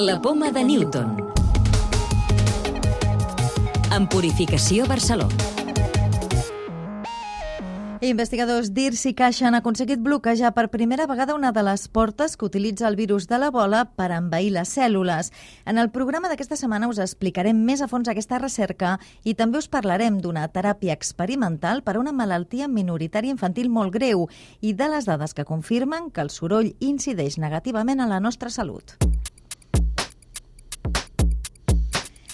La poma de Newton. En Purificació Barcelona. Investigadors d'IRS i Caixa han aconseguit bloquejar per primera vegada una de les portes que utilitza el virus de l'ebola per envair les cèl·lules. En el programa d'aquesta setmana us explicarem més a fons aquesta recerca i també us parlarem d'una teràpia experimental per a una malaltia minoritària infantil molt greu i de les dades que confirmen que el soroll incideix negativament en la nostra salut.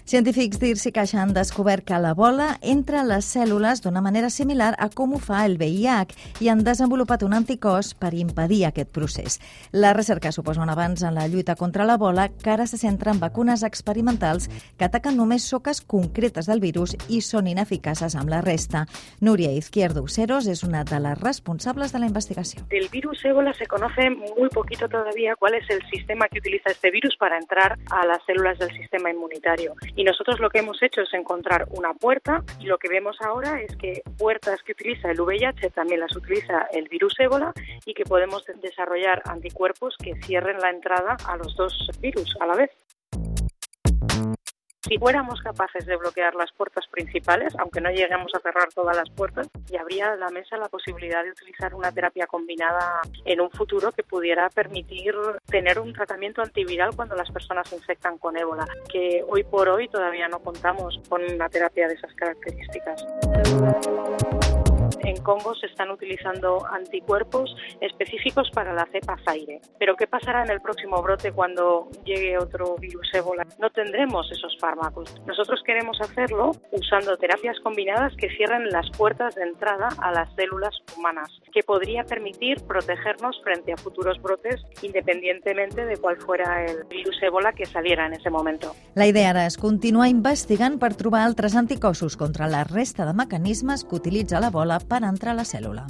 Científics d'IRS i Caixa han descobert que la bola entra a les cèl·lules d'una manera similar a com ho fa el VIH i han desenvolupat un anticòs per impedir aquest procés. La recerca suposa un avanç en la lluita contra la bola que ara se centra en vacunes experimentals que ataquen només soques concretes del virus i són ineficaces amb la resta. Núria Izquierdo Useros és una de les responsables de la investigació. Del virus ébola se conoce muy poquito todavía cuál es el sistema que utiliza este virus para entrar a las células del sistema inmunitario. Y nosotros lo que hemos hecho es encontrar una puerta y lo que vemos ahora es que puertas que utiliza el VIH también las utiliza el virus ébola y que podemos desarrollar anticuerpos que cierren la entrada a los dos virus a la vez. Si fuéramos capaces de bloquear las puertas principales, aunque no lleguemos a cerrar todas las puertas, ya habría en la mesa la posibilidad de utilizar una terapia combinada en un futuro que pudiera permitir tener un tratamiento antiviral cuando las personas se infectan con ébola, que hoy por hoy todavía no contamos con una terapia de esas características. En Congo se están utilizando anticuerpos específicos para la cepa Zaire. Pero ¿qué pasará en el próximo brote cuando llegue otro virus ébola? No tendremos esos fármacos. Nosotros queremos hacerlo usando terapias combinadas que cierren las puertas de entrada a las células humanas, que podría permitir protegernos frente a futuros brotes independientemente de cuál fuera el virus ébola que saliera en ese momento. La idea ara és continuar investigant per trobar altres anticossos contra la resta de mecanismes que utilitza la bola per entrar a la cèl·lula.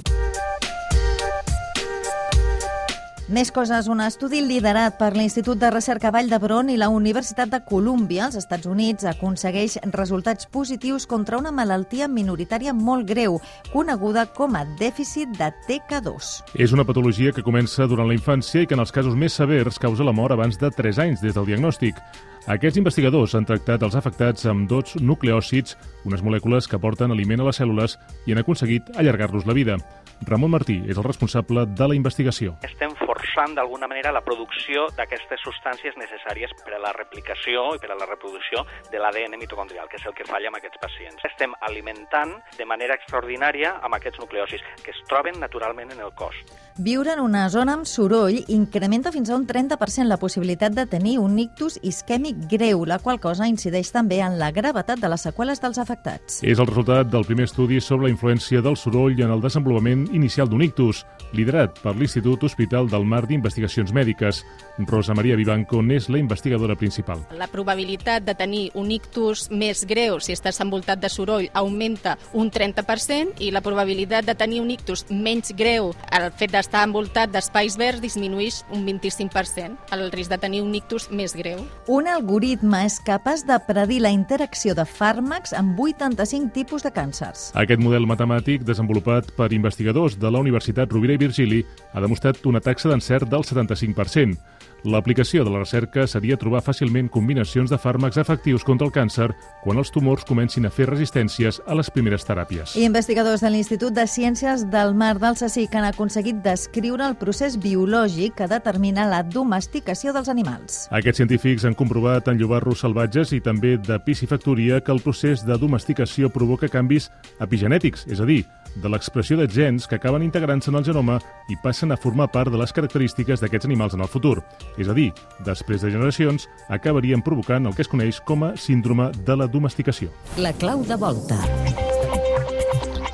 Més coses. Un estudi liderat per l'Institut de Recerca Vall d'Hebron i la Universitat de Colúmbia als Estats Units aconsegueix resultats positius contra una malaltia minoritària molt greu, coneguda com a dèficit de TK2. És una patologia que comença durant la infància i que en els casos més severs causa la mort abans de 3 anys des del diagnòstic. Aquests investigadors han tractat els afectats amb dos nucleòcids, unes molècules que porten aliment a les cèl·lules, i han aconseguit allargar-los la vida. Ramon Martí és el responsable de la investigació. Estem forçant d'alguna manera la producció d'aquestes substàncies necessàries per a la replicació i per a la reproducció de l'ADN mitocondrial, que és el que falla amb aquests pacients. Estem alimentant de manera extraordinària amb aquests nucleòcids que es troben naturalment en el cos. Viure en una zona amb soroll incrementa fins a un 30% la possibilitat de tenir un ictus isquèmic greu, la qual cosa incideix també en la gravetat de les seqüeles dels afectats. És el resultat del primer estudi sobre la influència del soroll en el desenvolupament inicial d'un ictus, liderat per l'Institut Hospital del Mar d'Investigacions Mèdiques. Rosa Maria Vivanco n'és la investigadora principal. La probabilitat de tenir un ictus més greu si estàs envoltat de soroll augmenta un 30% i la probabilitat de tenir un ictus menys greu, el fet d'estar envoltat d'espais verds disminueix un 25%, el risc de tenir un ictus més greu. Un algoritme és capaç de predir la interacció de fàrmacs amb 85 tipus de càncers. Aquest model matemàtic, desenvolupat per investigadors de la Universitat Rovira i Virgili, ha demostrat una taxa d'encert del 75%. L'aplicació de la recerca seria trobar fàcilment combinacions de fàrmacs efectius contra el càncer quan els tumors comencin a fer resistències a les primeres teràpies. I investigadors de l'Institut de Ciències del Mar del CSIC han aconseguit descriure el procés biològic que determina la domesticació dels animals. Aquests científics han comprovat en llobarros salvatges i també de piscifactoria que el procés de domesticació provoca canvis epigenètics, és a dir, de l'expressió de gens que acaben integrant-se en el genoma i passen a formar part de les característiques d'aquests animals en el futur. És a dir, després de generacions, acabarien provocant el que es coneix com a síndrome de la domesticació. La clau de volta.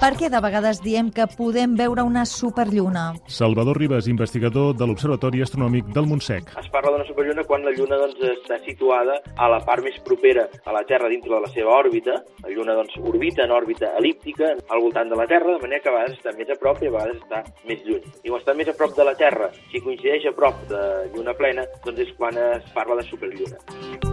Per què de vegades diem que podem veure una superlluna? Salvador Ribas, investigador de l'Observatori Astronòmic del Montsec. Es parla d'una superlluna quan la Lluna doncs, està situada a la part més propera a la Terra dintre de la seva òrbita. La Lluna doncs, orbita en òrbita elíptica al voltant de la Terra, de manera que a vegades està més a prop i a vegades està més lluny. I quan està més a prop de la Terra, si coincideix a prop de Lluna plena, doncs és quan es parla de superlluna.